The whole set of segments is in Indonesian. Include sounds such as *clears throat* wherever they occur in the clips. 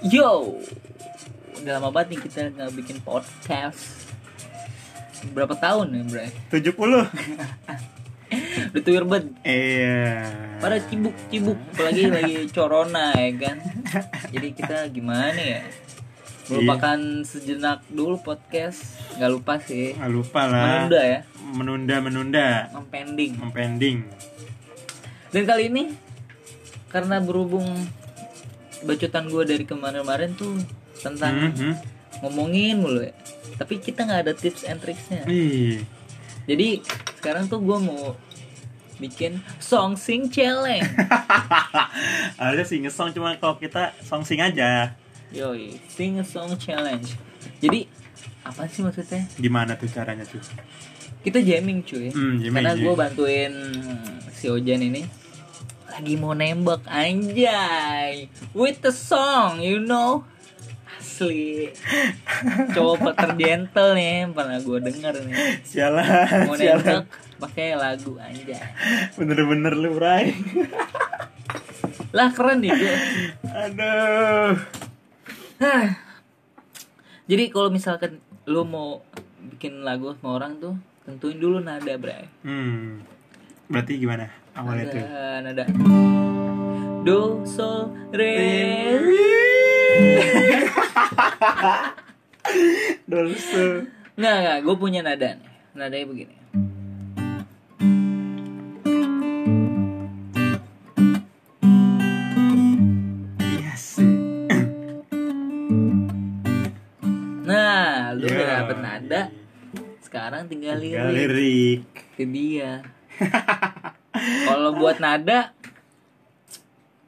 Yo, udah lama banget nih kita nggak bikin podcast. Berapa tahun ya, Bray? 70 Udah tuir banget. Iya Pada cibuk-cibuk, apalagi lagi corona ya kan. Jadi kita gimana ya? Melupakan sejenak dulu podcast. Nggak lupa sih. Nggak lupa lah Menunda ya, Menunda-menunda mempending. Mempending Dan kali ini karena berhubung bacotan gue dari kemarin-kemarin tuh tentang Mhm. ngomongin mulu ya. Tapi kita nggak ada tips and tricksnya. Ih, Jadi sekarang tuh gue mau bikin song sing challenge. *laughs* Ada sih ngesong cuma kalau kita song sing aja Yoi, sing song challenge. Jadi apa sih maksudnya? Gimana tuh caranya tuh? Kita jamming cuy. Hmm, jamming, Karena gue bantuin si Ojan ini lagi mau nembak anjay with the song, you know. Asli. Coba tergentle nih, pernah gue denger nih. Sialan Mau Sialan nembak pakai lagu anjay. Bener-bener lu Bray Lah keren nih gue. Aduh. Jadi kalau misalkan lu mau bikin lagu sama orang tuh tentuin dulu nada, Bray. Hmm Berarti gimana awalnya tuh? Nada. Do sol re. *laughs* Dolce Nggak, nggak, gue punya nada nih. Nadanya begini. Iya *clears throat* Nah, lu udah Ya. dapet nada. Sekarang tinggal Tinggal lirik. lirik Itu dia. *laughs* Kalau buat nada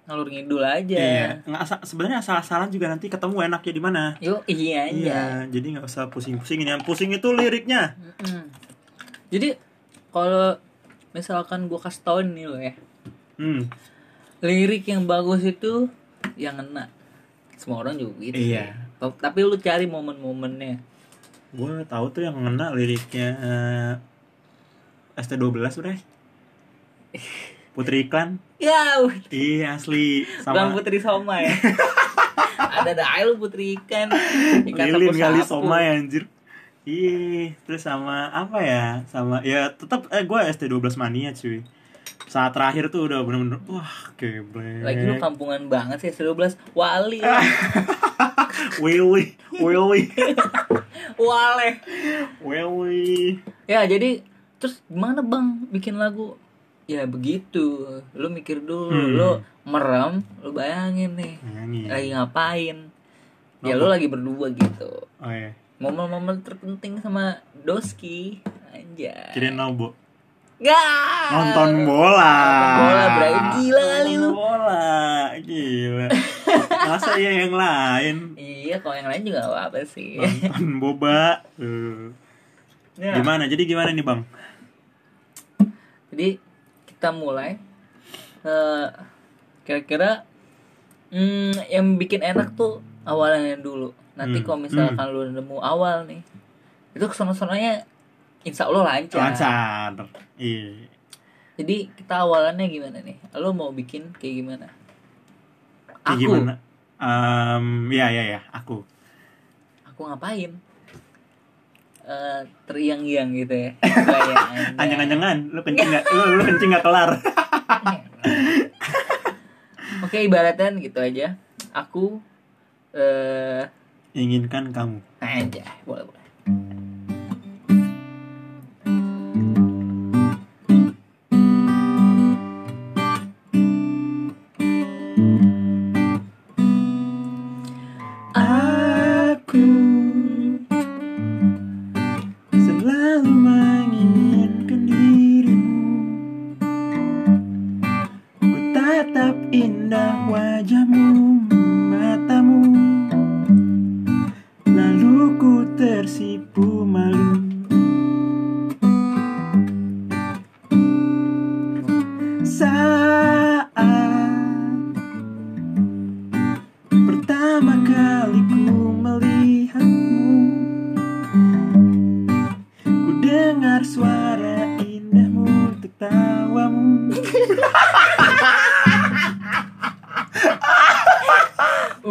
ngalur ngidul aja. Iya, nggak asal sebenarnya asal-asalan juga nanti ketemu enaknya di mana. Yuk, iya aja. Iya, jadi nggak usah pusing-pusingin. Yang pusing itu liriknya. Mm-mm. Jadi kalau misalkan gue kasih tau nih lo ya, Hmm, lirik yang bagus itu yang ngena. Semua orang juga gitu. Iya. Ta- Tapi lu cari momen-momennya. gue tahu tuh yang ngena liriknya eh, ST12 udah. *laughs* Putri Iklan. Ya, Iya asli Bang sama Putri Soma ya. *laughs* Ada ada air lu Putri ikan. Ikan lilin kali somai anjir. Iya, terus sama apa ya? Sama ya tetap eh gue ST12 mania cuy. Saat terakhir tuh udah bener-bener wah geblek. Lagi lu kampungan banget sih 12 Wali. *laughs* Willy, Willy, Wale. Willy. Ya, jadi terus gimana Bang bikin lagu? Ya begitu. Lu mikir dulu, Hmm. lu merem, lu bayangin nih Nyanyi. lagi ngapain. Ya lu lagi berdua gitu. Oh iya. Momen-momen terpenting sama Doski. Anjay. Kirain nobo. Gak. Nonton bola. Nonton bola, bray. Gila kali lu. bola. Gila. *laughs* Masa ya yang lain Iya, kalau yang lain juga gak apa-apa sih. nonton *laughs* boba. Tuh. Ya. Gimana? Jadi gimana nih, Bang? Jadi kita mulai eh, kira-kira hmm, yang bikin enak tuh awalnya dulu. Nanti Hmm, kalau misalkan lu nemu awal nih, itu kesono-sononya insya Allah lancar. Lancar. Iya. Jadi kita awalannya gimana nih? Lu mau bikin kayak gimana? Kayak Aku, gimana? Em, ya ya ya, aku. aku ngapain? Eh, teriang-iang gitu ya. *laughs* Anjang-anjangan, lu kencing nggak? Lu, lu kencing nggak kelar. *laughs* Oke, ibaratnya gitu aja. Aku eh Inginkan kamu. aja, boleh boleh.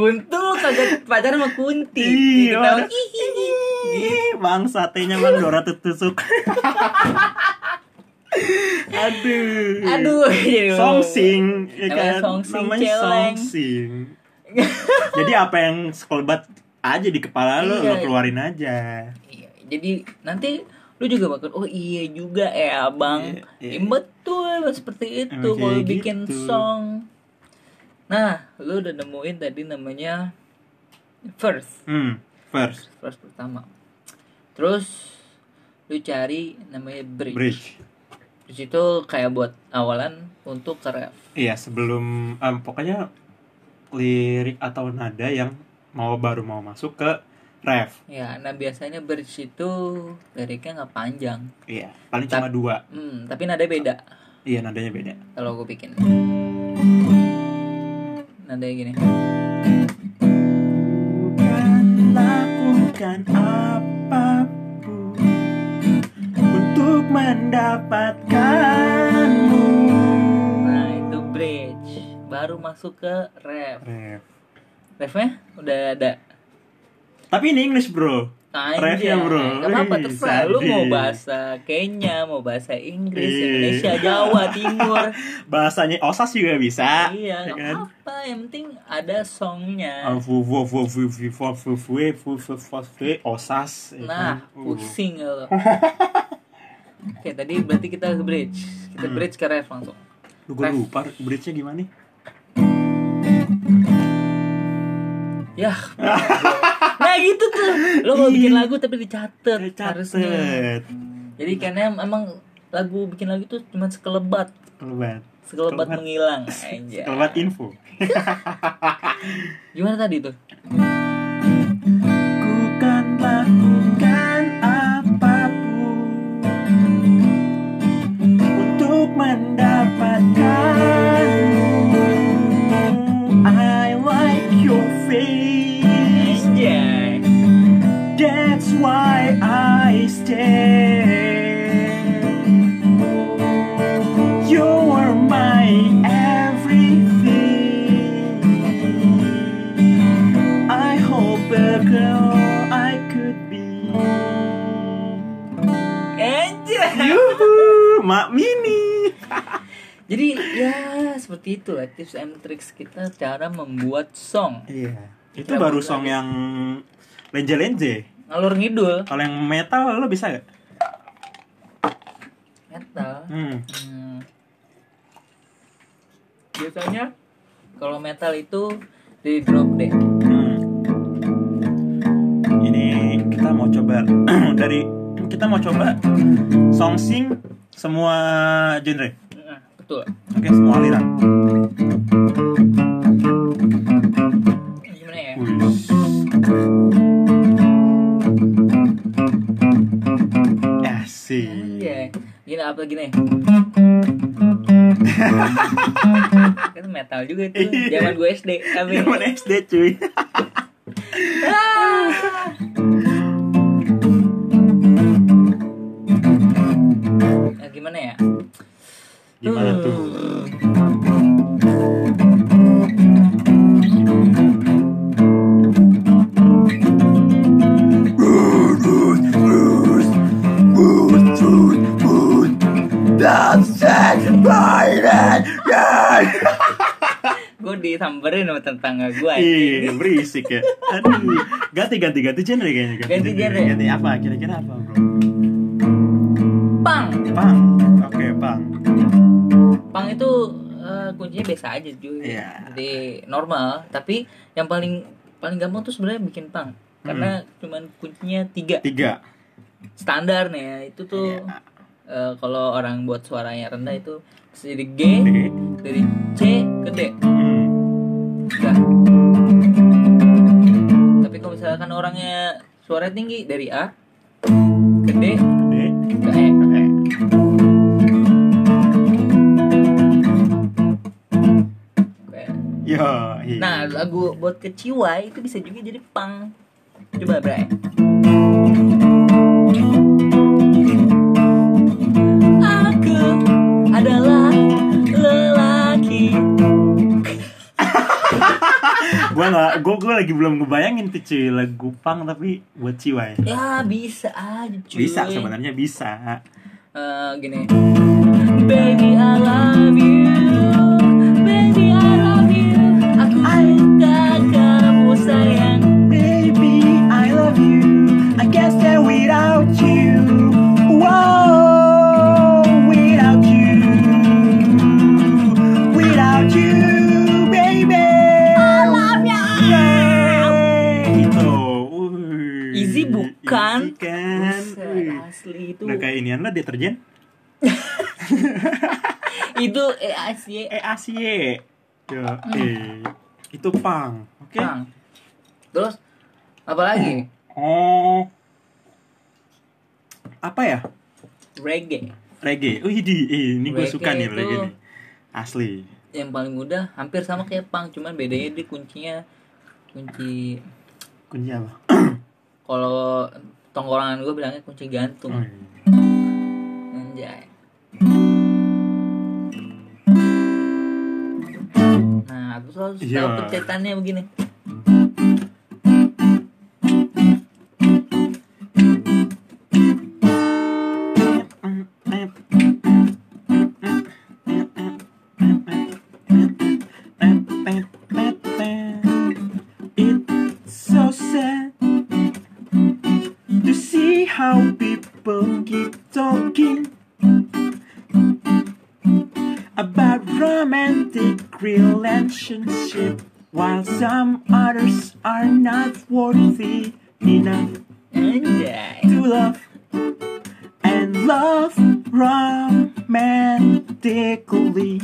Kuntul kagak pacaran sama Kunti. Iya, bang satenya bang Dora tusuk. *laughs* Aduh. Aduh, jadi Songsing, ya kan? songsing Namanya celeng. songsing. Jadi apa yang sekolbat aja di kepala lo, Iya. lo keluarin aja. Iya, jadi nanti lu juga bakal oh iya juga ya bang Iya, iya. Betul seperti itu kalau kayak bikin gitu. song nah lu udah nemuin tadi namanya first Hmm, first first pertama terus lu cari namanya bridge bridge. bridge itu kayak buat awalan untuk ke ref Iya, sebelum em, pokoknya lirik atau nada yang mau baru mau masuk ke ref. ya nah biasanya bridge itu liriknya nggak panjang Iya, paling cuma dua. hmm, tapi nada beda Iya, nadanya beda. kalau gue bikin nadanya gini Bukan lakukan apa pun untuk mendapatkanmu. Nah itu bridge Baru masuk ke ref Ref. Refnya udah ada Tapi ini English, Bro. Trennya bro kenapa apa-apa terserah Lu mau bahasa Kenya Mau bahasa Inggris Iyi. Indonesia Jawa Timur Bahasanya Osas juga bisa Iya Gak kan? apa Yang penting ada songnya Osas Nah Pusing lo Oke tadi berarti kita bridge Kita bridge ke ref langsung Lu gue lupa bridge-nya gimana nih Yah Nah gitu tuh Lo mau bikin lagu tapi dicatet Harusnya. Jadi karena emang lagu bikin lagu tuh cuma sekelebat, Kelebat. sekelebat Sekelebat. menghilang aja. Kelebat info. *laughs* Gimana tadi tuh? Mak Mini. *laughs* Jadi ya seperti itu lah tips and tricks kita cara membuat song. Iya. Itu baru song yang lenje-lenje. Ngalur ngidul Kalau yang metal lo bisa gak? metal. Hmm. Hmm. Biasanya kalau metal itu di drop deh. Hmm. Ini kita mau coba *clears throat* dari kita mau coba song sing semua genre. Nah, betul. Oke, semua aliran. Gimana ya? Asik. Iya. Gini apa gini? *laughs* kan metal juga tuh. Iya. Zaman gue SD. Tapi Zaman SD cuy. Gimana ya? Gimana tuh? Gue disamperin sama tetangga gue. Iya, berisik ya. Aduh, ganti ganti ganti genre kayaknya. Ganti genre. Ganti apa? Kira-kira apa, Bro? Pang. Pang. Oke, pang. Pang itu eh, kuncinya biasa aja cuy. Iya. Jadi normal. Tapi yang paling paling gampang tuh sebenarnya bikin pang. Karena cuman kuncinya tiga. Tiga. Standar nih ya. Itu tuh Iya. eh, kalau orang buat suaranya rendah itu dari G, D. dari C ke D. Hmm. Udah. Tapi kalau misalkan orangnya suara tinggi dari A ke D D. ke E. Yo. iya. Nah, lagu buat keciwai itu bisa juga jadi pang. Coba, Bray. Aku adalah lelaki. *laughs* gua nggak gue gue lagi belum ngebayangin tuh cuy lagu pang tapi buat ciwai Ya bisa aja cuy. bisa sebenarnya bisa Eh, gini. Baby I love you. Easy kan Buset, Wih. asli. Itu. udah kayak inian lah deterjen. *laughs* Itu eh asli eh ASY ya eh itu pang oke? Bang. Terus apa lagi? oh. Apa ya? Reggae. reggae. Di eh, ini gue suka nih reggae nih. Asli. Yang paling mudah hampir sama kayak punk, cuman bedanya di kuncinya kunci kunci apa *clears throat* kalau tongkrongan gue bilangnya kunci gantung. oh, iya. Anjay. Nah, tahu Iya. pencetannya begini. Relationship while some others are not worthy enough to love and love romantically.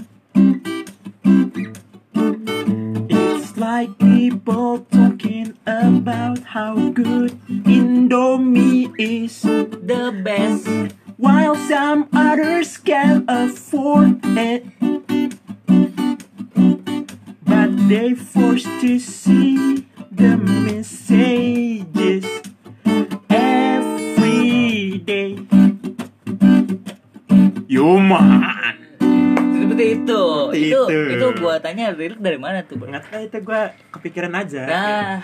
It's like people talking about how good Indomie is, The best. while some others can afford it. But they forced to see the messages every day. Yo man. Seperti itu. Seperti itu itu. itu gua tanya lirik dari mana tuh, Bro? Nggak tahu itu gue kepikiran aja. Nah,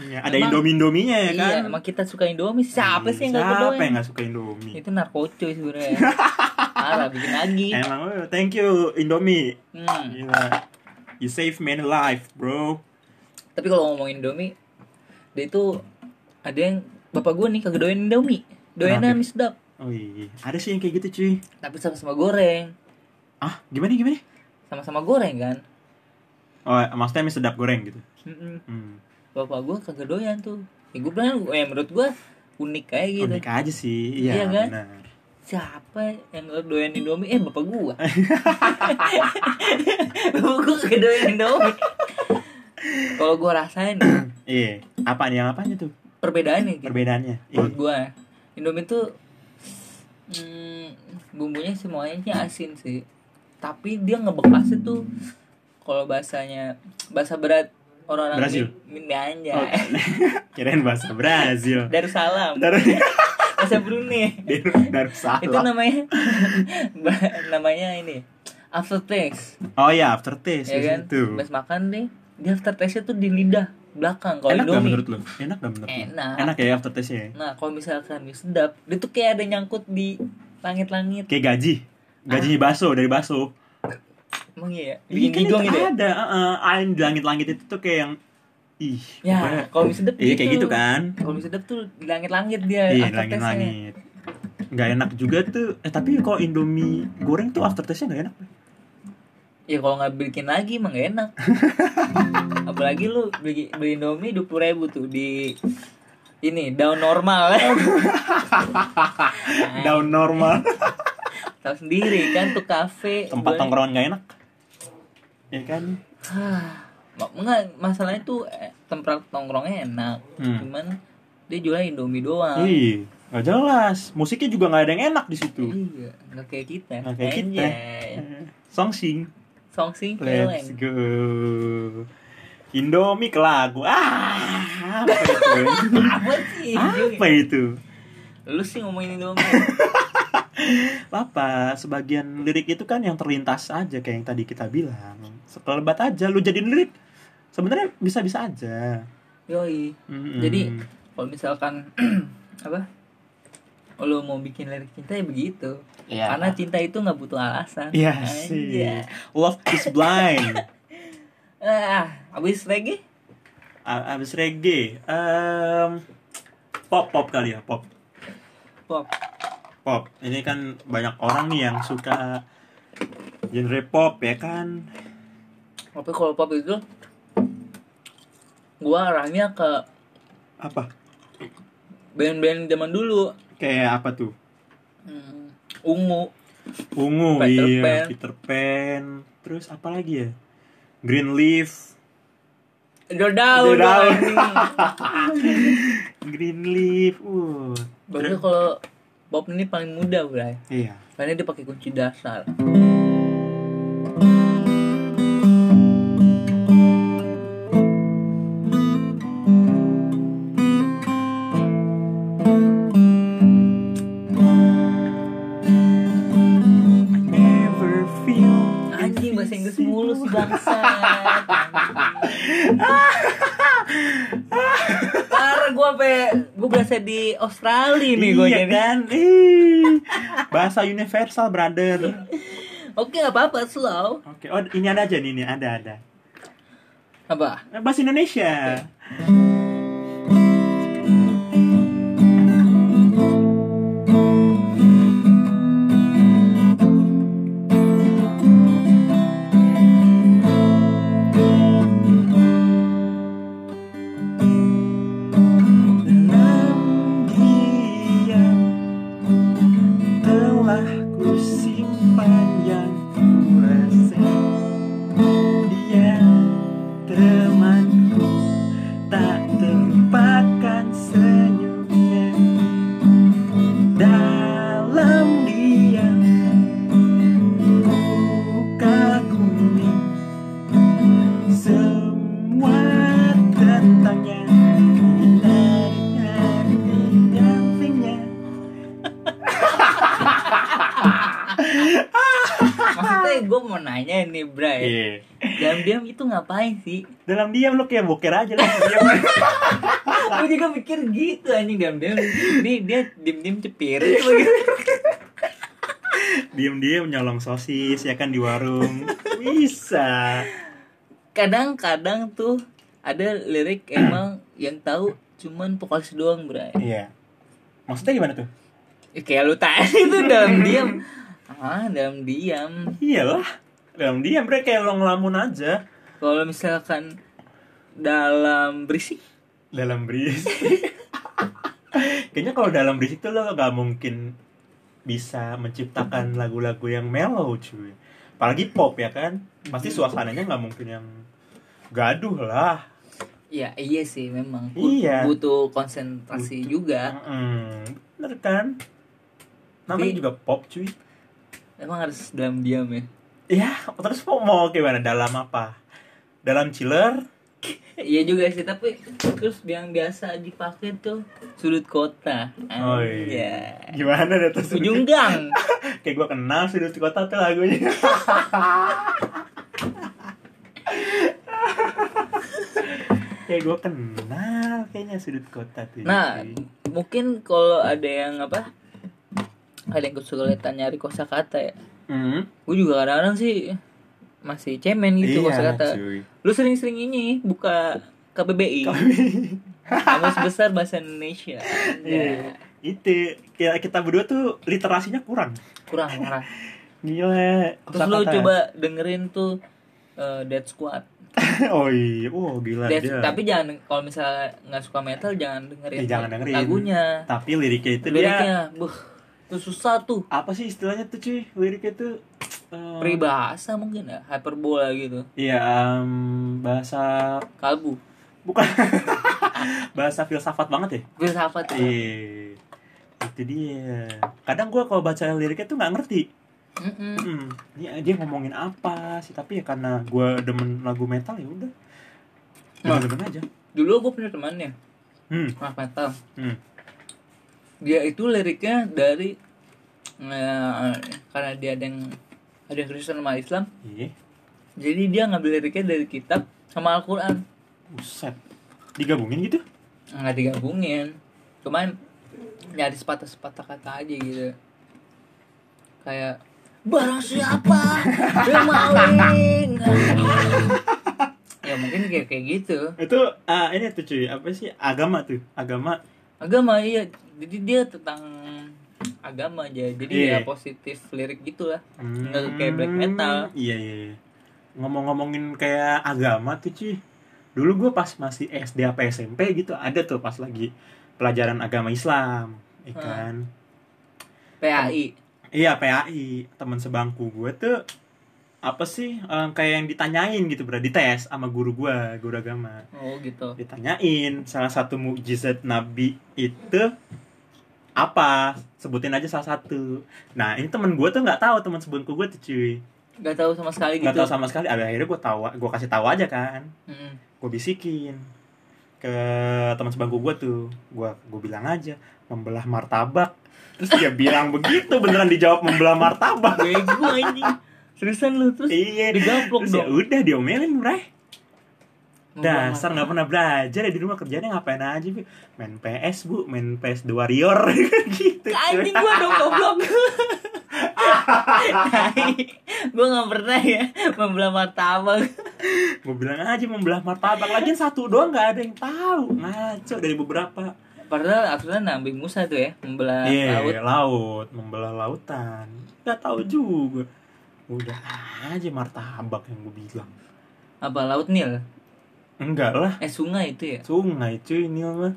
Ya, ada emang- Indomie-Indominya ya kan? iya, emang kita suka Indomie. Siapa sih yang gak Siapa berdoa? yang gak suka Indomie? Itu narkocoy sebenarnya. *laughs* Parah bikin lagi. Emang thank you Indomie. Hmm. Gila. You save many life, bro. Tapi kalau ngomongin Indomie, dia itu ada yang bapak gue nih kagak doyan Indomie. Doyannya Kenapa? mie sedap, Oh iya, ada sih yang kayak gitu cuy. tapi sama-sama goreng. Ah, gimana gimana? Sama-sama goreng kan. Oh, maksudnya mie sedap goreng gitu. Mm-mm. Hmm. Bapak gue kagak doyan tuh. Ya gue bilang, eh, menurut gue unik kayak gitu. Unik aja sih. Iya, Iya kan? benar. Siapa yang doyan Indomie? Eh, bapak gue. *laughs* bapak gue kagak doyan Indomie. Kalau gue rasain *clears throat* Iya. Apa nih yang apanya tuh? perbedaannya gitu. Perbedaannya. menurut Iya. gue Indomie tuh hmm, bumbunya semuanya asin sih tapi dia ngebekasnya tuh kalau bahasanya bahasa berat orang-orang Brazil? min, min aja Oh, *laughs* kirain bahasa Brazil. Darussalam Dari bahasa Brunei *laughs* Darussalam. itu namanya *laughs* namanya ini aftertaste Oh iya, aftertaste ya kan itu. pas makan deh dia aftertaste tuh di lidah belakang kalau Enak gak menurut lu? Enak gak menurut lu? Enak. Enak ya aftertaste-nya ya? nah kalau misalkan mie sedap dia tuh kayak ada nyangkut di langit-langit Kayak gaji. Gajinya baso dari baso. emang iya Iya bikin kan gigong itu gitu ya ada, uh, ain di langit-langit itu tuh kayak yang ih. Ya, pokoknya- kalau mie sedap Iya kayak gitu kan. Kalau mie sedap tuh di langit-langit dia Iya, langit-langit. Nggak enak juga tuh. Eh tapi kalau Indomie goreng tuh aftertaste-nya nggak enak. Ya kalau nggak bikin lagi emang gak enak. *laughs* Apalagi lu beli, beli Indomie dua ribu tuh di ini daun normal. *laughs* Daun normal. *laughs* Tahu sendiri kan tuh kafe. Tempat tongkrongan nggak enak. Ya kan. Enggak masalahnya tuh eh, tempat tongkrongnya enak. Hmm. Cuman dia jualnya Indomie doang. Ih, nggak jelas. Musiknya juga nggak ada yang enak di situ. Iya, nggak kayak kita. Nggak kayak kita. Song sing. Song sing Let's go. Indomie ke lagu. Ah, apa itu? *laughs* Apa sih? apa itu? Lu sih ngomongin Indomie. *laughs* Apa? Sebagian lirik itu kan yang terlintas aja kayak yang tadi kita bilang. Sekelebat aja lu jadi lirik. Sebenarnya bisa-bisa aja. Yoi. Mm-mm. Jadi, kalau misalkan *clears throat* apa lo mau bikin lirik cinta ya begitu. Iya. karena cinta itu nggak butuh alasan. Iya sih. *laughs* Love is blind. Ah abis reggae? A- abis reggae em, pop pop kali ya pop. Pop. Pop. Ini kan banyak orang nih yang suka genre pop ya kan? Tapi kalau pop itu gua arahnya ke apa? band-band zaman dulu. Kayak apa tuh? Hmm, ungu. Ungu Peter iya Pan. Peter Pan. Terus apa lagi ya? Green Leaf. Udah daun Udah daun. anjing. Green Leaf uh. Baru kalau pop ini paling mudah bray. Iya. Karena dia pakai kunci dasar Australia nih gue iya jadi. kan *laughs* bahasa universal brother Oke gak apa-apa slow. oke oh ini ada aja nih ini ada ada Apa? bahasa Indonesia Dalam ngapain sih? dalam diam lu kayak boker aja lah *laughs* diam gue juga mikir gitu anjing diam-diam. Ini dia diem-diem cepir. *laughs* begitu. diem-diem nyolong sosis ya kan di warung bisa Kadang-kadang tuh ada lirik emang yang tahu cuman vokalis doang Bray. iya maksudnya gimana tuh Ya, kayak lu tadi tuh dalam diam. Ah, dalam diam. iyalah dalam diam mereka kayak lo ngelamun aja Kalau misalkan dalam berisik? Dalam berisik. *laughs* Kayaknya kalau dalam berisik tuh lo gak mungkin bisa menciptakan lagu-lagu yang mellow cuy. Apalagi pop ya kan? Pasti suasananya nggak mungkin yang gaduh lah. Ya iya sih memang. Iya. butuh konsentrasi juga. Mm, bener kan? Namanya Tapi- juga pop cuy. Emang harus dalam diam ya. ya terus mau mau gimana? Dalam apa dalam chiller Iya juga sih tapi terus yang biasa dipakai tuh sudut kota. Oh, Iya. gimana deh tuh Ujung gang. *laughs* kayak gua kenal sudut kota tuh lagunya *laughs* kayak gua kenal kayaknya sudut kota tuh Nah, mungkin kalau ada yang apa? Ada yang kesulitan nyari kosakata ya. hmm. Gue juga kadang-kadang sih masih cemen gitu iya kosakata. cuy Lu sering-sering ini buka KBBI. Kamus besar bahasa Indonesia. Iya. Ya, itu kita kita berdua tuh literasinya kurang kurang kurang. *laughs* gila Terus lu coba dengerin tuh eh, Dead Squad. *laughs* oh iya oh gila Dead- dia tapi jangan kalau misalnya nggak suka metal jangan dengerin, Eh, jangan dengerin. lagunya. tapi liriknya itu dia Liriknya, buh, itu susah tuh. apa sih istilahnya tuh cuy liriknya tuh eh, Peribahasa mungkin ya, hyperbola gitu. Iya, em, bahasa Kalbu. bukan *laughs* bahasa filsafat banget ya. Filsafat tuh. Iya, itu dia. Kadang gua kalau baca liriknya tuh nggak ngerti. Mm-mm. Hmm, dia, dia ngomongin apa sih? Tapi ya karena gua demen lagu metal ya udah. Nah. Demen aja. Dulu gue punya temannya, Hmm, anak metal. hmm. Dia itu liriknya dari eh, karena dia ada yang ada yang Kristen sama Islam, Iya. jadi dia ngambil liriknya dari kitab sama Al-Quran Buset. Digabungin gitu? nggak digabungin cuman nyari sepatah-sepatah kata aja gitu kayak barang siapa yang maling *laughs* ya mungkin kayak kayak gitu Itu ah, ini tuh cuy, apa sih? Agama tuh. Agama. agama iya jadi dia tentang agama aja jadi Iya. ya positif lirik gitu lah Nggak kayak black metal. Iya, iya. iya. Ngomong-ngomongin kayak agama tuh cuy. Dulu gue pas masih SD apa SMP gitu ada tuh pas lagi pelajaran agama Islam, ya Hmm. PAI Iya PAI teman sebangku gue tuh apa sih em, kayak yang ditanyain gitu bro dites sama guru gue guru agama oh gitu ditanyain salah satu mukjizat nabi itu apa? Sebutin aja salah satu. Nah ini temen gue tuh nggak tahu teman sebangku gue tuh cuy. Nggak tahu sama sekali nggak gitu. tahu sama sekali. Akhirnya gue tahu gue kasih tahu aja kan. Mm-mm. gue bisikin ke teman sebangku gue tuh. Gue gue bilang aja membelah martabak. Terus dia bilang begitu beneran dijawab membelah martabak. Bego anjing. Seriusan lu terus iya. digaplok terus ya dong. udah diomelin Membelah dasar nggak pernah belajar ya di rumah. Kerjanya ngapain aja bu main PS bu. Main PS The Warrior. *laughs* Gitu. Anjing gua dong goblok. *laughs* Gue nggak pernah ya membelah martabak. Gue bilang aja membelah martabak. Lagi satu doang nggak ada yang tahu. Ngaco dari beberapa. Padahal asalnya Nabi Musa tuh ya membelah Iya, laut. laut. Membelah lautan. Nggak tahu juga. Udah aja martabak yang gue bilang. Apa laut Nil enggak lah. Eh sungai itu ya? Sungai cuy ini mah.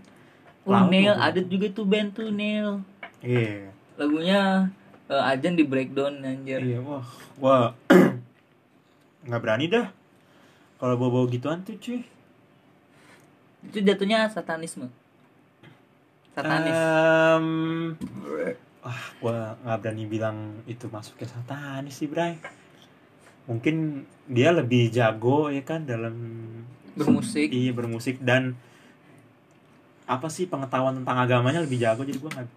Oh gua ada juga tuh band tuh Nil iya. Lagunya eh, Ajan di breakdown anjir. Iya, wah, wah, *clears throat* nggak berani dah. Kalau bawa-bawa gituan tuh cuy. itu jatuhnya satanisme? Satanis. Em, wah, gua nggak berani bilang itu masuk ke satanis sih, Bray. Mungkin dia lebih jago ya kan dalam bermusik. Iya bermusik. Dan apa sih pengetahuan tentang agamanya lebih jago? Jadi gua nggak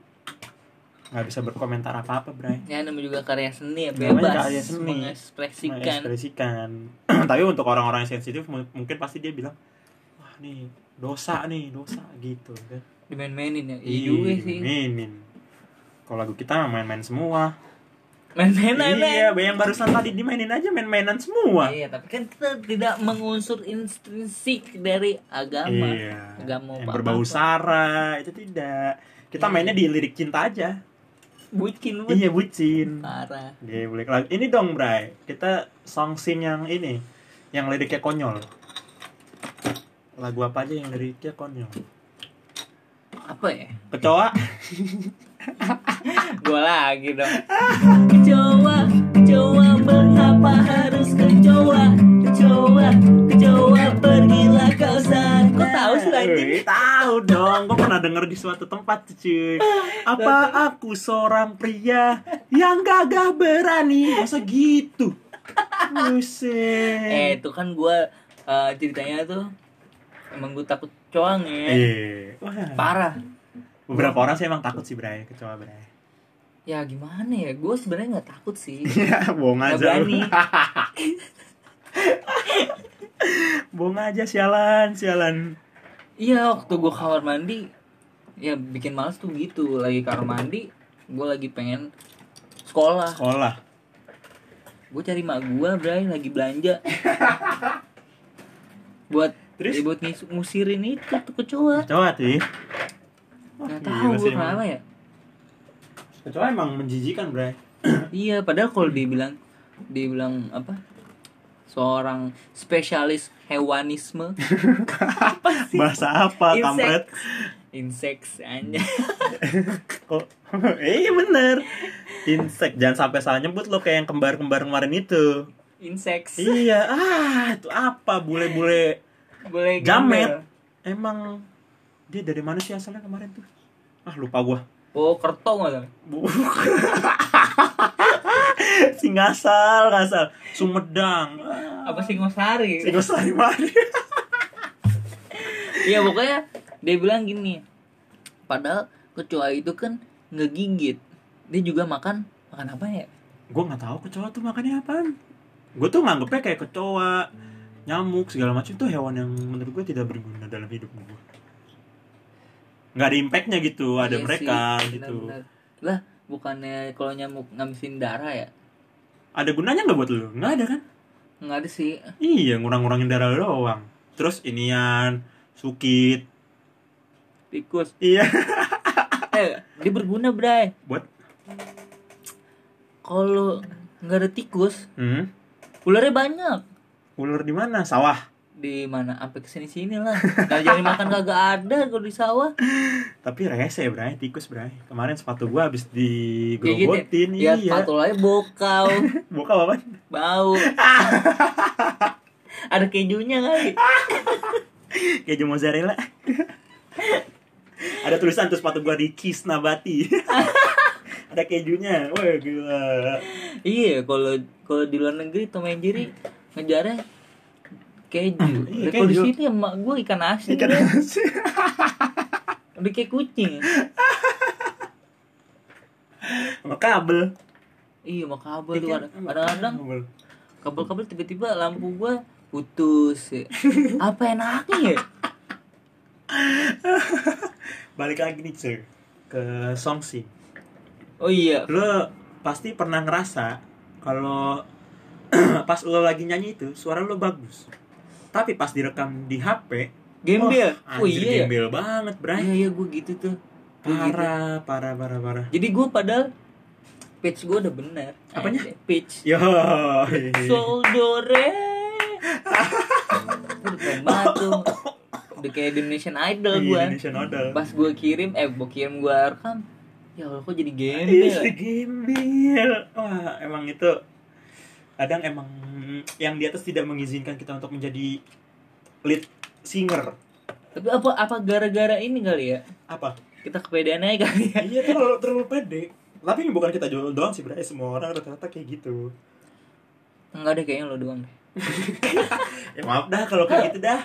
nggak bisa berkomentar apa-apa, Bray. ya namanya juga karya seni ya bebas. karya seni. mengekspresikan. Mengekspresikan. *clears throat* Tapi untuk orang-orang yang sensitif mu- mungkin pasti dia bilang wah nih dosa nih dosa gitu kan. Dimain-mainin ya? Iya juga sih. mainin kalau lagu kita main-main semua main-mainan iya yang barusan tadi dimainin aja main-mainan semua. Iya, tapi kan kita tidak mengunsur intrinsik dari agama. iya Agama yang berbau sara itu tidak. Kita Iya. mainnya di lirik cinta aja. Bucin lu. iya bucin. Parah. dia boleh. Lagu ini dong Bray. Kita song sing yang ini yang liriknya konyol. Lagu apa aja yang liriknya konyol? Apa ya? kecoa *laughs* Gua lagi dong. Kecoa, kecoa mengapa harus kecoa? Kecoa, kecoa pergilah kau sana. Kok tahu sih anjing? Wih, tahu dong gue pernah denger di suatu tempat cuy apa aku seorang pria yang gagah berani masa gitu Eh, Buset itu kan gua eh, ceritanya tuh emang gue takut coang ya. Iya. Wah, Parah. Beberapa orang sih emang takut sih Bray kecoa Bray Ya gimana ya? Gue sebenarnya nggak takut sih. *laughs* ya bohong aja berani. *laughs* bohong aja sialan sialan Iya waktu gue kamar mandi Ya bikin males tuh gitu Lagi kamar mandi Gue lagi pengen sekolah sekolah Gue cari mak gue Bray lagi belanja *laughs* Buat Terus? ya, buat ngusirin itu tuh kecoa kecoa. Wah, Gak gila tahu gue sih kenapa ya? Kecoa emang menjijikan Bray *clears throat* Iya padahal kalau dibilang Dibilang apa? Seorang spesialis hewanisme. *laughs* Bahasa apa kampret? Insects aja Oh, eh iya bener. Insek, jangan sampai salah nyebut lo kayak yang kembar-kembar kemarin itu. Insects Iya, ah itu apa bule-bule Boleh jamet. Emang dia dari mana sih asalnya kemarin tuh? Ah lupa gua. Oh kerto gak tuh? Bu- si ngasal, ngasal. Sumedang. Apa sih ngosari? Si Gosari Mari. *laughs* Iya pokoknya dia bilang gini. Padahal kecoa itu kan ngegigit. Dia juga makan makan apa ya? gua nggak tahu kecoa tuh makannya apaan. gue tuh nganggepnya kayak kecoa nyamuk segala macam tuh hewan yang menurut gue tidak berguna dalam hidup gue nggak ada impactnya gitu ada Iya mereka sih, gitu benar-benar. Lah, bukannya kalau nyamuk ngabisin darah ya? ada gunanya nggak buat lu nggak ada kan Nggak ada sih. iya ngurang-ngurangin darah doang terus inian sukit Tikus. iya *laughs* Eh, dia berguna, Bray. buat Kalau nggak ada tikus, hmm? ularnya banyak. ular di mana sawah Di mana? Sampai ke sini sini lah. Kalau jadi makan kagak ada kalau di sawah. tapi rese bray tikus bray kemarin sepatu gua habis gitu. digerogotin Ya, iya sepatu aja bokau, *laughs* buka apa bau. *laughs* ada kejunya kali. *laughs* keju mozzarella ada tulisan tuh sepatu gua di cheese nabati ada kejunya wah gila Iya, kalau kalau di luar negeri Tom and Jerry ngejarnya keju. Iya, Lah, kalau di sini emak gue ikan asin. ikan asin *laughs* Udah kayak kucing. sama kabel Iya, mau kabel tuh sama kadang-kadang kabel. kabel-kabel tiba-tiba lampu gua putus. ya. *laughs* Apa enaknya ya? balik lagi nih cuy ke song sing Oh iya, lo pasti pernah ngerasa kalau *clears throat* pas lo lagi nyanyi itu suara lo bagus tapi pas direkam di HP gembel. oh, oh iya. ya? gembel banget bray Iya, iya gua gitu tuh. Gua gitu. parah parah parah parah Jadi gua padahal pitch gua udah bener. Apanya? Eh, pitch. yo Sol do re. Udah *laughs* keren banget tuh. Udah kayak Indonesian Idol Iya, gua. Indonesian Idol. Pas gua kirim, eh gua kirim gua rekam. Ya Allah kok jadi Iya, gembel. gembel. Wah, emang itu kadang emang yang di atas tidak mengizinkan kita untuk menjadi lead singer. Tapi apa apa gara-gara ini kali ya? Apa? Kita kepedean aja kali ya. iya terlalu terlalu pede. Tapi ini bukan kita jual doang sih, Bray. Semua orang rata-rata kayak gitu. Enggak deh kayaknya lo doang deh. *laughs* Ya maaf dah kalau kayak gitu dah.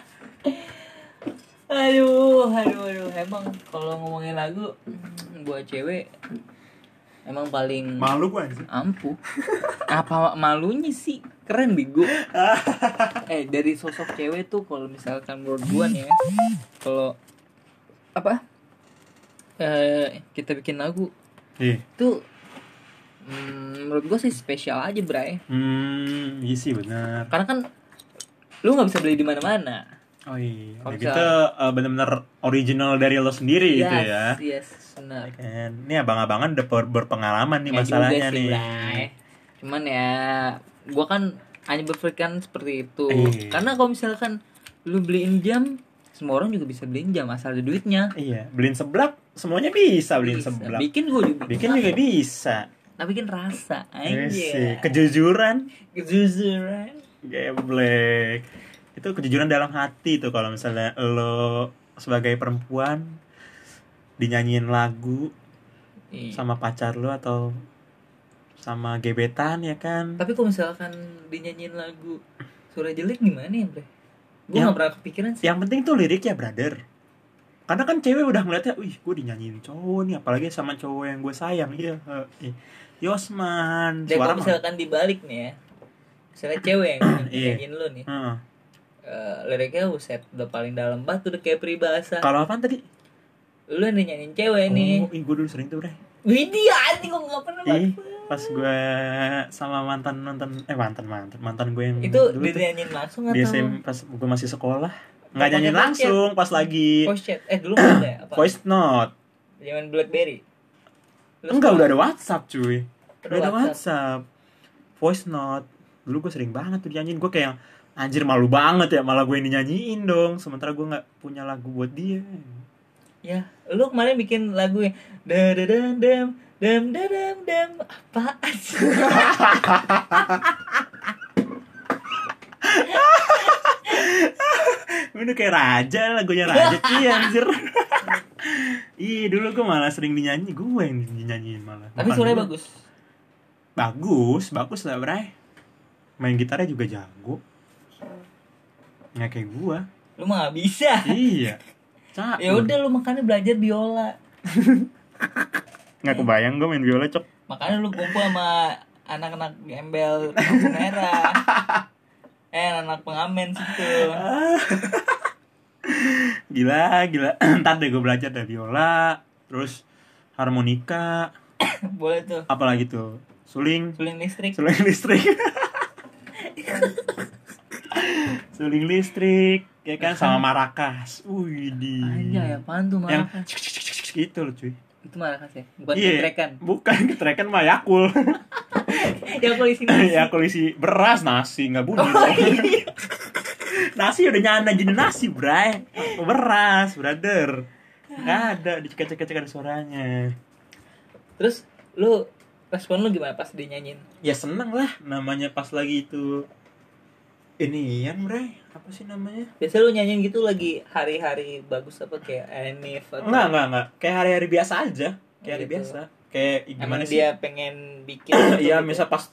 Aduh, aduh, aduh. Emang kalau ngomongin lagu hmm, buat cewek emang paling Malu gua anjir. ampuh. Apa malunya sih? Keren bego. *laughs* eh, dari sosok cewek tuh kalau misalkan menurut gua nih ya, kalau apa? Eh, kita bikin lagu Iya. tuh hmm, menurut gua sih spesial aja, Bray. Hmm, iya sih benar. Karena kan lu nggak bisa beli di mana-mana. Oh iya. Kalau Udah gitu uh, bener-bener original dari lo sendiri gitu ya. Yes, benar. Ini abang-abangan udah ber- berpengalaman nih Nggak masalahnya sih, nih. Bray. Cuman ya, gua kan hanya berpikiran seperti itu. Iya. Karena kalau misalkan lu beliin jam, semua orang juga bisa beliin jam asal ada duitnya. Iya, beliin seblak semuanya bisa beliin Bisa. seblak. Bikin gua juga. Bikin juga bisa. Nah, bikin rasa Iya aja. Kejujuran, Kejujuran. geblek. Itu kejujuran dalam hati tuh kalau misalnya lo sebagai perempuan dinyanyiin lagu Iya. sama pacar lo atau sama gebetan ya kan. Tapi kalau misalkan dinyanyiin lagu suara jelek gimana ya, Bre? Gua Yang- nggak pernah kepikiran sih. Yang penting tuh liriknya, brother. Karena kan cewek udah ngeliatnya, wih gue dinyanyiin cowok nih, apalagi sama cowok yang gue sayang. Iya, eh, Yosman. Dan Suara kalau mah. misalkan dibalik nih ya, misalnya cewek yang *clears throat* Iya. nyanyiin lu nih, Heeh. eh, liriknya buset udah paling dalam banget udah kayak peribahasa. Kalau apaan tadi? Lu yang nyanyiin cewek nih. Oh, ih, gue dulu sering tuh, bre. Widih anjing kok gak pernah. Pas gue sama mantan nonton eh mantan mantan mantan gue yang Itu dulu dinyanyiin langsung atau SM pas gue masih sekolah nggak nyanyiin langsung pas lagi voice chat? Eh dulu ada ya? Apa? voice note Zaman Blackberry. Lu enggak udah ada WhatsApp cuy Udah udah ada WhatsApp. WhatsApp voice note dulu gue sering banget tuh dinyanyiin gue kayak anjir malu banget ya malah gue yang dinyanyiin dong sementara gue nggak punya lagu buat dia Ya, lu kemarin bikin lagu yang da da dam dam dam da dam dam apaan sih? Udah kayak raja lagunya raja. Sih anjir. Ih dulu gue malah sering dinyanyi. Gue yang dinyanyiin malah. Tapi suaranya bagus. Bagus Bagus lah bray. Main gitarnya juga jago. Nggak kayak gue Lu mah gak bisa. Iya. Cak Ya udah lu makanya belajar biola. *laughs* Nggak kebayang gue main biola cok Makanya lu kumpul sama anak-anak gembel merah *laughs* eh anak pengamen situ *laughs* Gila, gila. *clears throat* Ntar deh gue belajar dari biola, terus harmonika, *coughs* boleh tuh apalagi tuh? Suling, suling listrik suling listrik. *laughs* suling listrik, ya kan sama marakas. Wih, di. aja ya apaan tuh Yang marakas gitu loh, cuy. Itu marakas ya bukan Iya. ketrekan Bukan ketrekan mah Yakul. *laughs* ya aku di sini ya aku isi beras nasi nggak bunyi Oh, iya. *laughs* nasi udah nyana jadi nasi bray. Beras brother. Nggak ada dicek-cek ada suaranya. Terus lu respon lu gimana pas dia nyanyiin ya seneng lah namanya pas lagi itu ini Ian bray apa sih namanya biasa lu nyanyiin gitu lagi hari-hari bagus apa kayak Enif atau enggak enggak enggak kayak hari-hari biasa aja kayak hari Gitu. biasa kayak emang gimana sih dia pengen bikin gitu, Iya, gitu? misal pas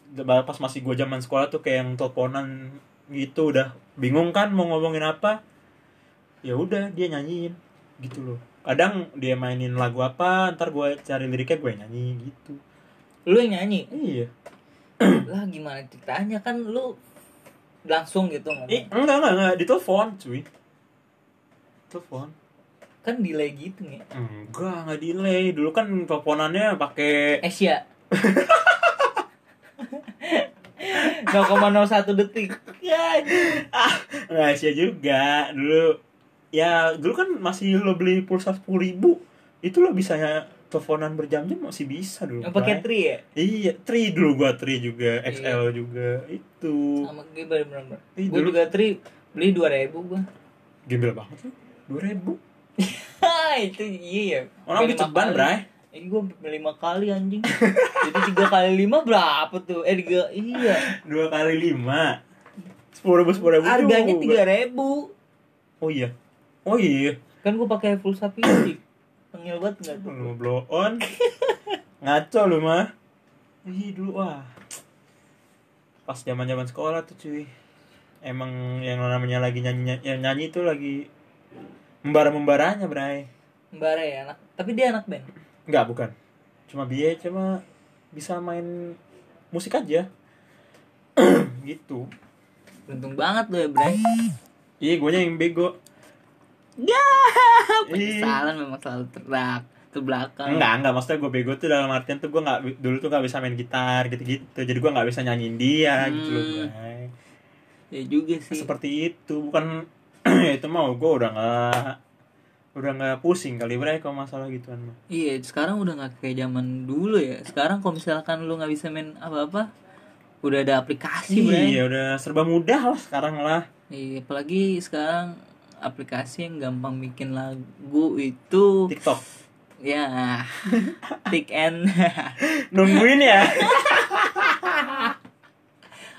pas masih gue zaman sekolah tuh kayak yang teleponan gitu udah bingung kan mau ngomongin apa. Ya udah dia nyanyiin gitu loh. Kadang dia mainin lagu apa, ntar gue cari liriknya gue nyanyi gitu. lu yang nyanyi Iya. lah gimana ceritanya kan lu langsung gitu ngomong Eh, enggak enggak enggak di telepon, cuy. Telepon. kan delay gitu nih Enggak, enggak delay. Dulu kan teleponannya pakai Asia 0,01 detik ya ah, enggak sih juga. Dulu ya dulu kan masih lo beli pulsa sepuluh ribu itu lo bisa teleponan berjam-jam masih bisa dulu yang pakai tri ya Iya, tri dulu gua tri juga, XL juga itu. sama gue bener-bener Ih, gue dulu- juga tri beli 2000 gua Gembel banget tuh. 2000. *laughs* itu iya ya Orang beli ceban, Bray. Eh, gue lima kali anjing. Jadi tiga kali lima berapa tuh? Eh tiga iya. Dua kali lima. Sepuluh ribu, sepuluh ribu. Harganya tiga ribu. Oh iya. Oh iya. Kan gue pakai pulsa fisik. Tengil banget nggak tuh? Lu blow on. *laughs* Ngaco lu mah. Ih, dulu wah. Pas zaman-zaman sekolah tuh cuy. Emang yang namanya lagi nyanyi yang nyanyi itu lagi membara-membaranya, Bray. Mbak ya anak. Tapi dia anak band. Enggak, bukan. Cuma dia cuma bisa main musik aja. *clears throat* gitu. Beruntung banget lu ya Bray. Iya, gue yang bego. *laughs* Ya. Ih. Penyesalan memang selalu terak terbelakang. Enggak, enggak. Maksudnya gue bego tuh dalam artian tuh gue nggak dulu tuh nggak bisa main gitar gitu-gitu. Jadi gue nggak bisa nyanyiin dia gitu loh, Hmm. Bray. Ya juga sih. Seperti itu, bukan *clears throat* ya itu mau gue udah nggak udah nggak pusing kali Bray kalau masalah gituan mah. Iya, sekarang udah nggak kayak zaman dulu ya. Sekarang kalau misalkan lu nggak bisa main apa-apa, udah ada aplikasi. Iya, udah serba mudah lah sekarang lah. Iya, apalagi sekarang aplikasi yang gampang bikin lagu itu TikTok. ya *laughs* tik and *laughs* Nungguin ya. *laughs*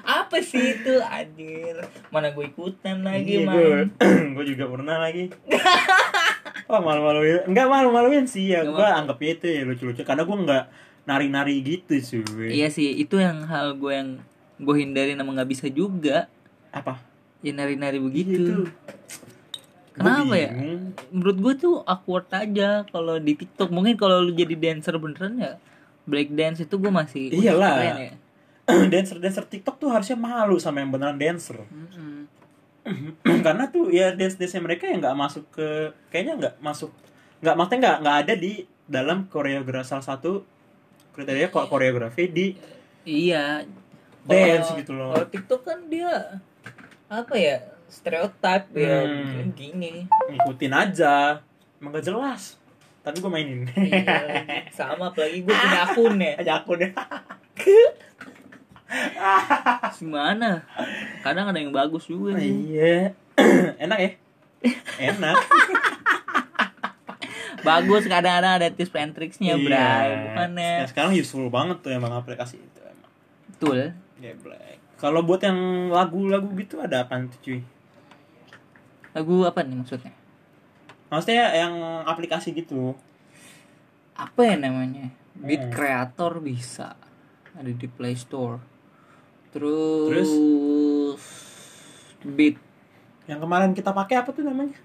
apa sih itu anjir mana gue ikutan lagi Iya, man *clears throat* gue juga pernah lagi. Wah malu-maluin, enggak malu-maluin sih ya. Gue anggapnya itu ya lucu-lucu karena gue nggak nari-nari gitu cuy. iya sih itu yang hal gue yang gue hindari nama nggak bisa juga Apa? ya nari-nari Iya, begitu itu. Kenapa ya? menurut gue tuh awkward aja kalau di TikTok mungkin kalau lu jadi dancer beneran ya break dance itu gue masih Iyalah. ya. *clears throat* dancer-dancer TikTok tuh harusnya malu sama yang beneran dancer. Mm-mm. *clears throat* karena tuh ya dance dance mereka yang nggak masuk ke kayaknya nggak masuk nggak maksudnya nggak nggak ada di dalam koreografi salah satu kriteria ko- koreografi di Iya. Dance Kalau- gitu loh. Kalau TikTok kan dia apa ya? Stereotip ya Hmm. gini. ngikutin aja emang gak jelas tapi gue mainin Iya, *laughs* sama apalagi gue punya akun ya. aja aku deh Gimana? Kadang ada yang bagus juga iya *clears throat* enak ya enak *laughs* Bagus kadang-kadang ada tips and tricksnya, Iya. Bray. Bukannya Nah, sekarang useful banget tuh emang aplikasi itu emang betul. Geblek. Kalau buat yang lagu-lagu gitu ada apa tuh cuy? Lagu apa nih maksudnya? Maksudnya yang aplikasi gitu. Apa ya namanya? Beat Hmm. Creator bisa. Ada di Play Store. Terus, Terus? Beat Yang kemarin kita pakai apa tuh namanya?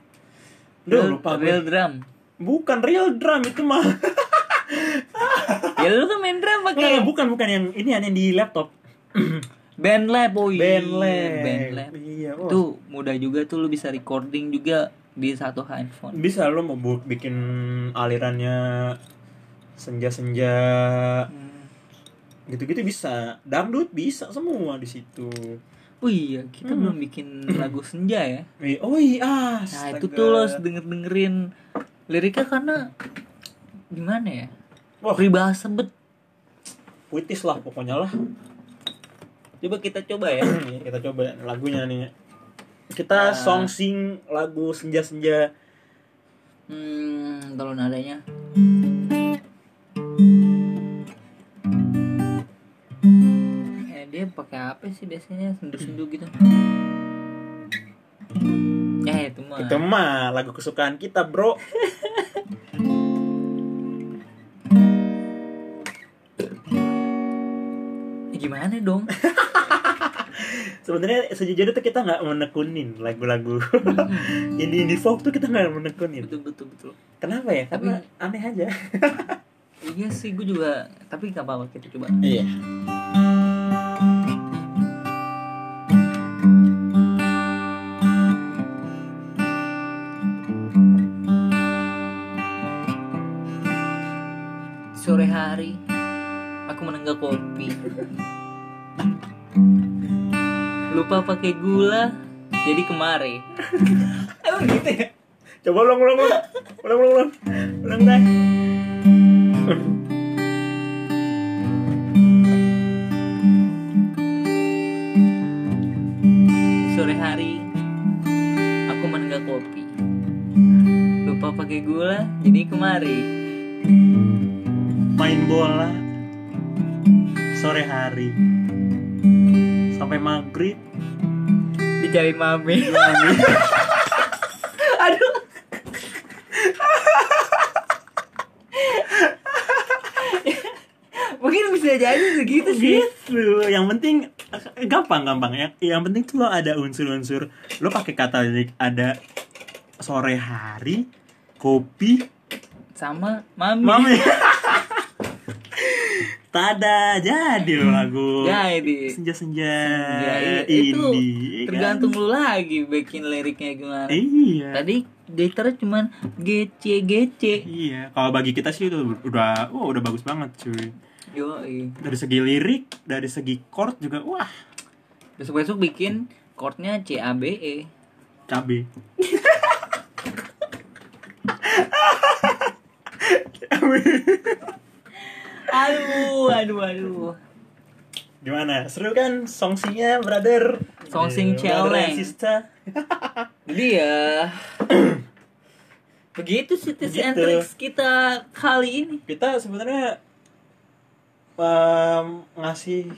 Real, lupa gue. real drum. Bukan real drum itu mah. *laughs* ya lu kan main drum pakai Nah, bukan bukan yang ini yang di laptop. *clears throat* Bandlab oh iya Bandlab. Bandlab Iya, oh. itu mudah juga tuh lu bisa recording juga di satu handphone bisa lo mau bikin alirannya senja-senja Hmm. gitu-gitu bisa. Dangdut bisa semua di situ. oh iya kita Hmm. belum bikin lagu senja ya Eh, Oh iya, nah astaga. itu tuh lo denger dengerin liriknya karena gimana ya Wah. peribahasa bet puitis lah pokoknya lah. Coba kita coba ya Nih, *clears throat* kita coba lagunya nih. Kita Ah. song sing lagu senja-senja. hmm kalau nadanya eh dia pakai apa sih biasanya sendu-sendu gitu ya itu mah Itu mah lagu kesukaan kita, Bro. *laughs* Eh, gimana dong *laughs* Sebenarnya sejujurnya tuh kita nggak menekunin lagu-lagu indie indie folk tuh kita nggak menekunin. betul betul betul Kenapa ya? Karena Tapi- aneh aja. iya sih gue juga tapi nggak apa-apa kita coba Iya. sore hari aku menenggak kopi lupa pakai gula. Jadi kemari. *laughs* Emang gitu ya? Coba ulang ulang ulang. Ulang ulang ulang. Ulang dah. sore hari aku menenggak kopi. Lupa pakai gula jadi kemari. Main bola sore hari. Sampai maghrib dicari mami. *laughs* Aduh. *laughs* Mungkin bisa jadi segitu sih. Gitu. Yang penting eh, gampang gampang ya. Yang penting tuh lo ada unsur-unsur. Lo pakai kata ada sore hari kopi sama mami, mami *laughs* tada jadi lo lagu jadi. senja-senja Ya, iya, itu indie kan? tergantung lu lagi bikin liriknya gimana. Iya. Tadi gitarnya cuman gc gc iya kalau bagi kita sih itu udah wah udah bagus banget cuy. Yo dari segi lirik dari segi chord juga wah. Besok besok bikin chordnya c a b e. Cabe *laughs* aduh aduh aduh. Gimana? Seru kan? Songsinya brother. Songsing and challenge. sister. Jadi ya *clears throat* begitu sih tips and tricks kita kali ini. Kita sebenarnya em, ngasih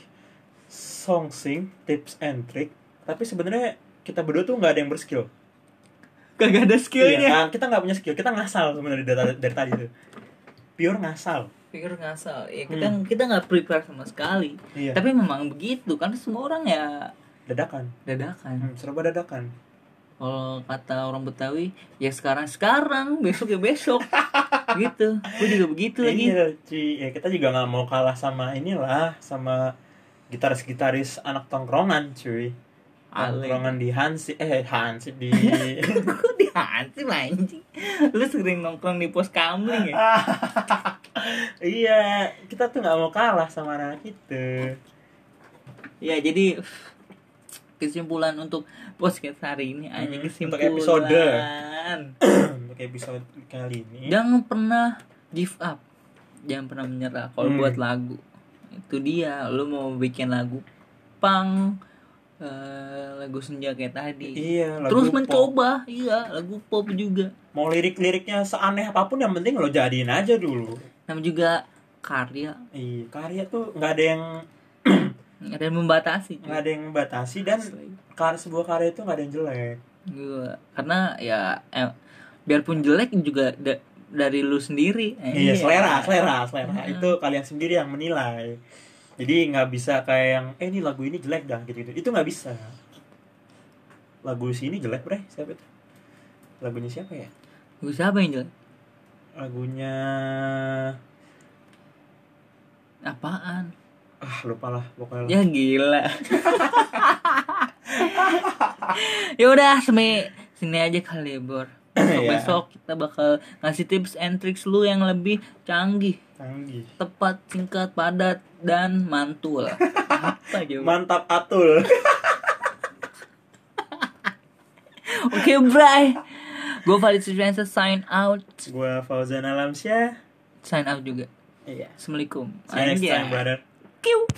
songsing tips and trick tapi sebenarnya kita berdua tuh nggak ada yang berskill. Kagak ada Iya, skillnya. Kan? kita nggak punya skill. Kita ngasal sebenarnya dari, dari tadi tuh. Pure ngasal pikir ngasal. Ya kita Hmm. kita nggak prepare sama sekali. Iya. Tapi memang begitu kan semua orang ya dadakan. Dadakan. Hmm, serba dadakan. Kalau kata orang Betawi ya sekarang sekarang besok ya besok. *laughs* Gitu. Gue juga begitu lagi. Iya, cuy. Ya, kita juga nggak mau kalah sama inilah sama gitaris-gitaris anak tongkrongan, cuy. Tongkrongan di Hansi, eh Hansi di *laughs* di sih anjing? Lu sering nongkrong di pos kamling ya *laughs* iya, kita tuh nggak mau kalah sama anak itu. ya jadi *sniffs* kesimpulan untuk podcast hari ini aja Hmm, kesimpulan untuk episode. *sniffs* Untuk episode kali ini. jangan pernah give up jangan pernah menyerah kalau Hmm. buat lagu itu dia lu mau bikin lagu pang eh, lagu senja kayak tadi Iya, lagu terus pop. mencoba iya lagu pop juga Mau lirik-liriknya seaneh apa pun yang penting lo jadiin aja dulu. Nama juga karya Iya, karya tuh nggak ada yang *clears throat* nggak ada yang membatasi nggak ada yang membatasi dan kar sebuah karya itu nggak ada yang jelek. Gua- karena ya eh, biarpun jelek juga da- dari lu sendiri Eh, Iya, selera, selera, selera. Hmm. Itu kalian sendiri yang menilai. Jadi nggak bisa kayak yang, eh ini lagu ini jelek dah gitu-gitu. Itu nggak bisa. Lagu sini jelek bre, siapa itu? Lagunya siapa ya? Gua siapa yang jelek Lagunya Apaan? ah lupa lah pokoknya Ya gila. *laughs* ya udah sampai sini aja kali Bor. Besok Iya. besok kita bakal ngasih tips and tricks lu yang lebih canggih, canggih tepat, singkat, padat dan mantul. Apa mantap atul *laughs* Oke, Bray. Gue Valid Sufyansa sign out. gua Fauzan Alamsyah Sign out juga. iya Assalamualaikum. see you next time brother Kiu.